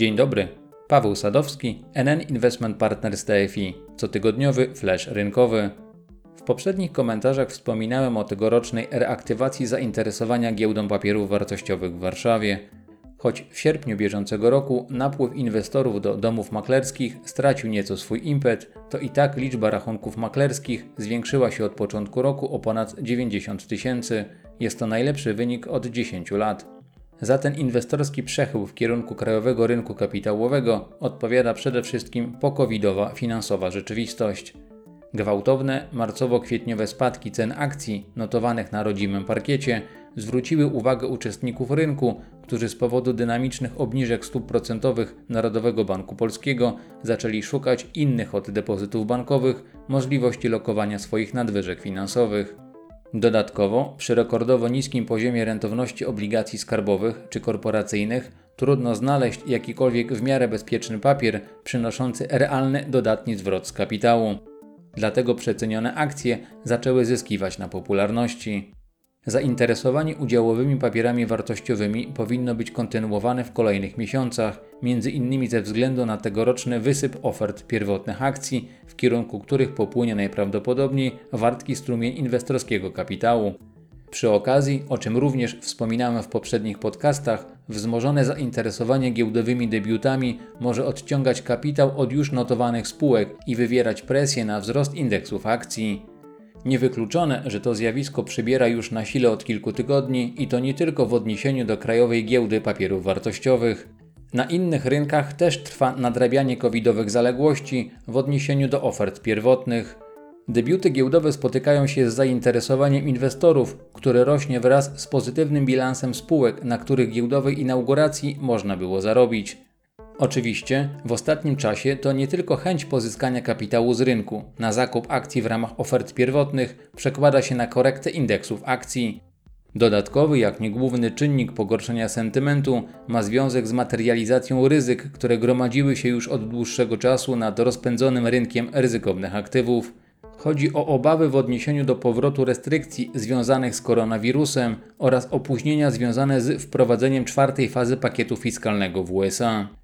Dzień dobry. Paweł Sadowski, NN Investment Partners TFI, cotygodniowy flash rynkowy. W poprzednich komentarzach wspominałem o tegorocznej reaktywacji zainteresowania giełdą papierów wartościowych w Warszawie. Choć w sierpniu bieżącego roku napływ inwestorów do domów maklerskich stracił nieco swój impet, to i tak liczba rachunków maklerskich zwiększyła się od początku roku o ponad 90 tysięcy. Jest to najlepszy wynik od 10 lat. Za ten inwestorski przechył w kierunku krajowego rynku kapitałowego odpowiada przede wszystkim pokowidowa finansowa rzeczywistość. Gwałtowne marcowo-kwietniowe spadki cen akcji notowanych na rodzimym parkiecie zwróciły uwagę uczestników rynku, którzy z powodu dynamicznych obniżek stóp procentowych Narodowego Banku Polskiego zaczęli szukać innych od depozytów bankowych możliwości lokowania swoich nadwyżek finansowych. Dodatkowo, przy rekordowo niskim poziomie rentowności obligacji skarbowych czy korporacyjnych, trudno znaleźć jakikolwiek w miarę bezpieczny papier przynoszący realny dodatni zwrot z kapitału. Dlatego przecenione akcje zaczęły zyskiwać na popularności. Zainteresowanie udziałowymi papierami wartościowymi powinno być kontynuowane w kolejnych miesiącach, między innymi ze względu na tegoroczny wysyp ofert pierwotnych akcji, w kierunku których popłynie najprawdopodobniej wartki strumień inwestorskiego kapitału. Przy okazji, o czym również wspominałem w poprzednich podcastach, wzmożone zainteresowanie giełdowymi debiutami może odciągać kapitał od już notowanych spółek i wywierać presję na wzrost indeksów akcji. Niewykluczone, że to zjawisko przybiera już na sile od kilku tygodni i to nie tylko w odniesieniu do krajowej giełdy papierów wartościowych. Na innych rynkach też trwa nadrabianie covidowych zaległości w odniesieniu do ofert pierwotnych. Debiuty giełdowe spotykają się z zainteresowaniem inwestorów, które rośnie wraz z pozytywnym bilansem spółek, na których giełdowej inauguracji można było zarobić. Oczywiście w ostatnim czasie to nie tylko chęć pozyskania kapitału z rynku na zakup akcji w ramach ofert pierwotnych przekłada się na korektę indeksów akcji. Dodatkowy, jak nie główny czynnik pogorszenia sentymentu ma związek z materializacją ryzyk, które gromadziły się już od dłuższego czasu nad rozpędzonym rynkiem ryzykownych aktywów. Chodzi o obawy w odniesieniu do powrotu restrykcji związanych z koronawirusem oraz opóźnienia związane z wprowadzeniem czwartej fazy pakietu fiskalnego w USA.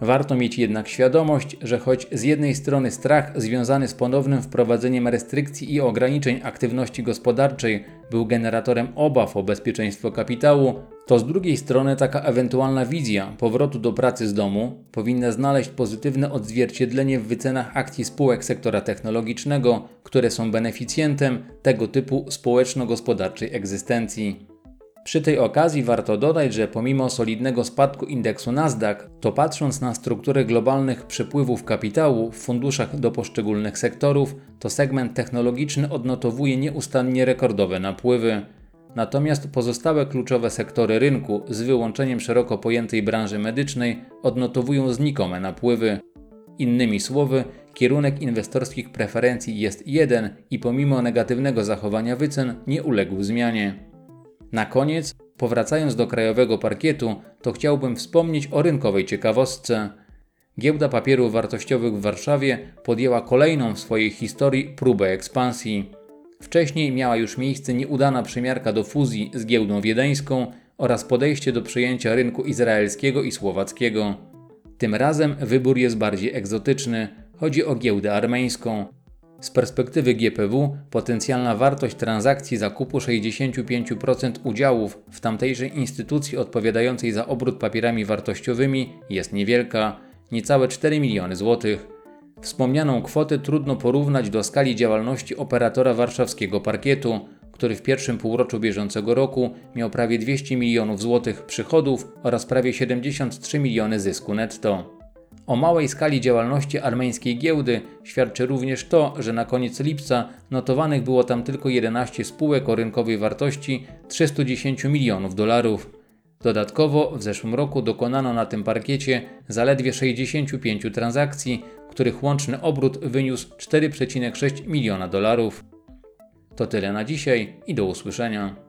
Warto mieć jednak świadomość, że choć z jednej strony strach związany z ponownym wprowadzeniem restrykcji i ograniczeń aktywności gospodarczej był generatorem obaw o bezpieczeństwo kapitału, to z drugiej strony taka ewentualna wizja powrotu do pracy z domu powinna znaleźć pozytywne odzwierciedlenie w wycenach akcji spółek sektora technologicznego, które są beneficjentem tego typu społeczno-gospodarczej egzystencji. Przy tej okazji warto dodać, że pomimo solidnego spadku indeksu Nasdaq, to patrząc na strukturę globalnych przepływów kapitału w funduszach do poszczególnych sektorów, to segment technologiczny odnotowuje nieustannie rekordowe napływy. Natomiast pozostałe kluczowe sektory rynku, z wyłączeniem szeroko pojętej branży medycznej, odnotowują znikome napływy. Innymi słowy, kierunek inwestorskich preferencji jest jeden i pomimo negatywnego zachowania wycen nie uległ zmianie. Na koniec, powracając do krajowego parkietu, to chciałbym wspomnieć o rynkowej ciekawostce. Giełda papierów wartościowych w Warszawie podjęła kolejną w swojej historii próbę ekspansji. Wcześniej miała już miejsce nieudana przymiarka do fuzji z giełdą wiedeńską oraz podejście do przejęcia rynku izraelskiego i słowackiego. Tym razem wybór jest bardziej egzotyczny. Chodzi o giełdę armeńską. Z perspektywy GPW potencjalna wartość transakcji zakupu 65% udziałów w tamtejszej instytucji odpowiadającej za obrót papierami wartościowymi jest niewielka, niecałe 4 miliony złotych. Wspomnianą kwotę trudno porównać do skali działalności operatora warszawskiego parkietu, który w pierwszym półroczu bieżącego roku miał prawie 200 milionów złotych przychodów oraz prawie 73 miliony zysku netto. O małej skali działalności armeńskiej giełdy świadczy również to, że na koniec lipca notowanych było tam tylko 11 spółek o rynkowej wartości 310 milionów dolarów. Dodatkowo w zeszłym roku dokonano na tym parkiecie zaledwie 65 transakcji, których łączny obrót wyniósł 4,6 miliona dolarów. To tyle na dzisiaj i do usłyszenia.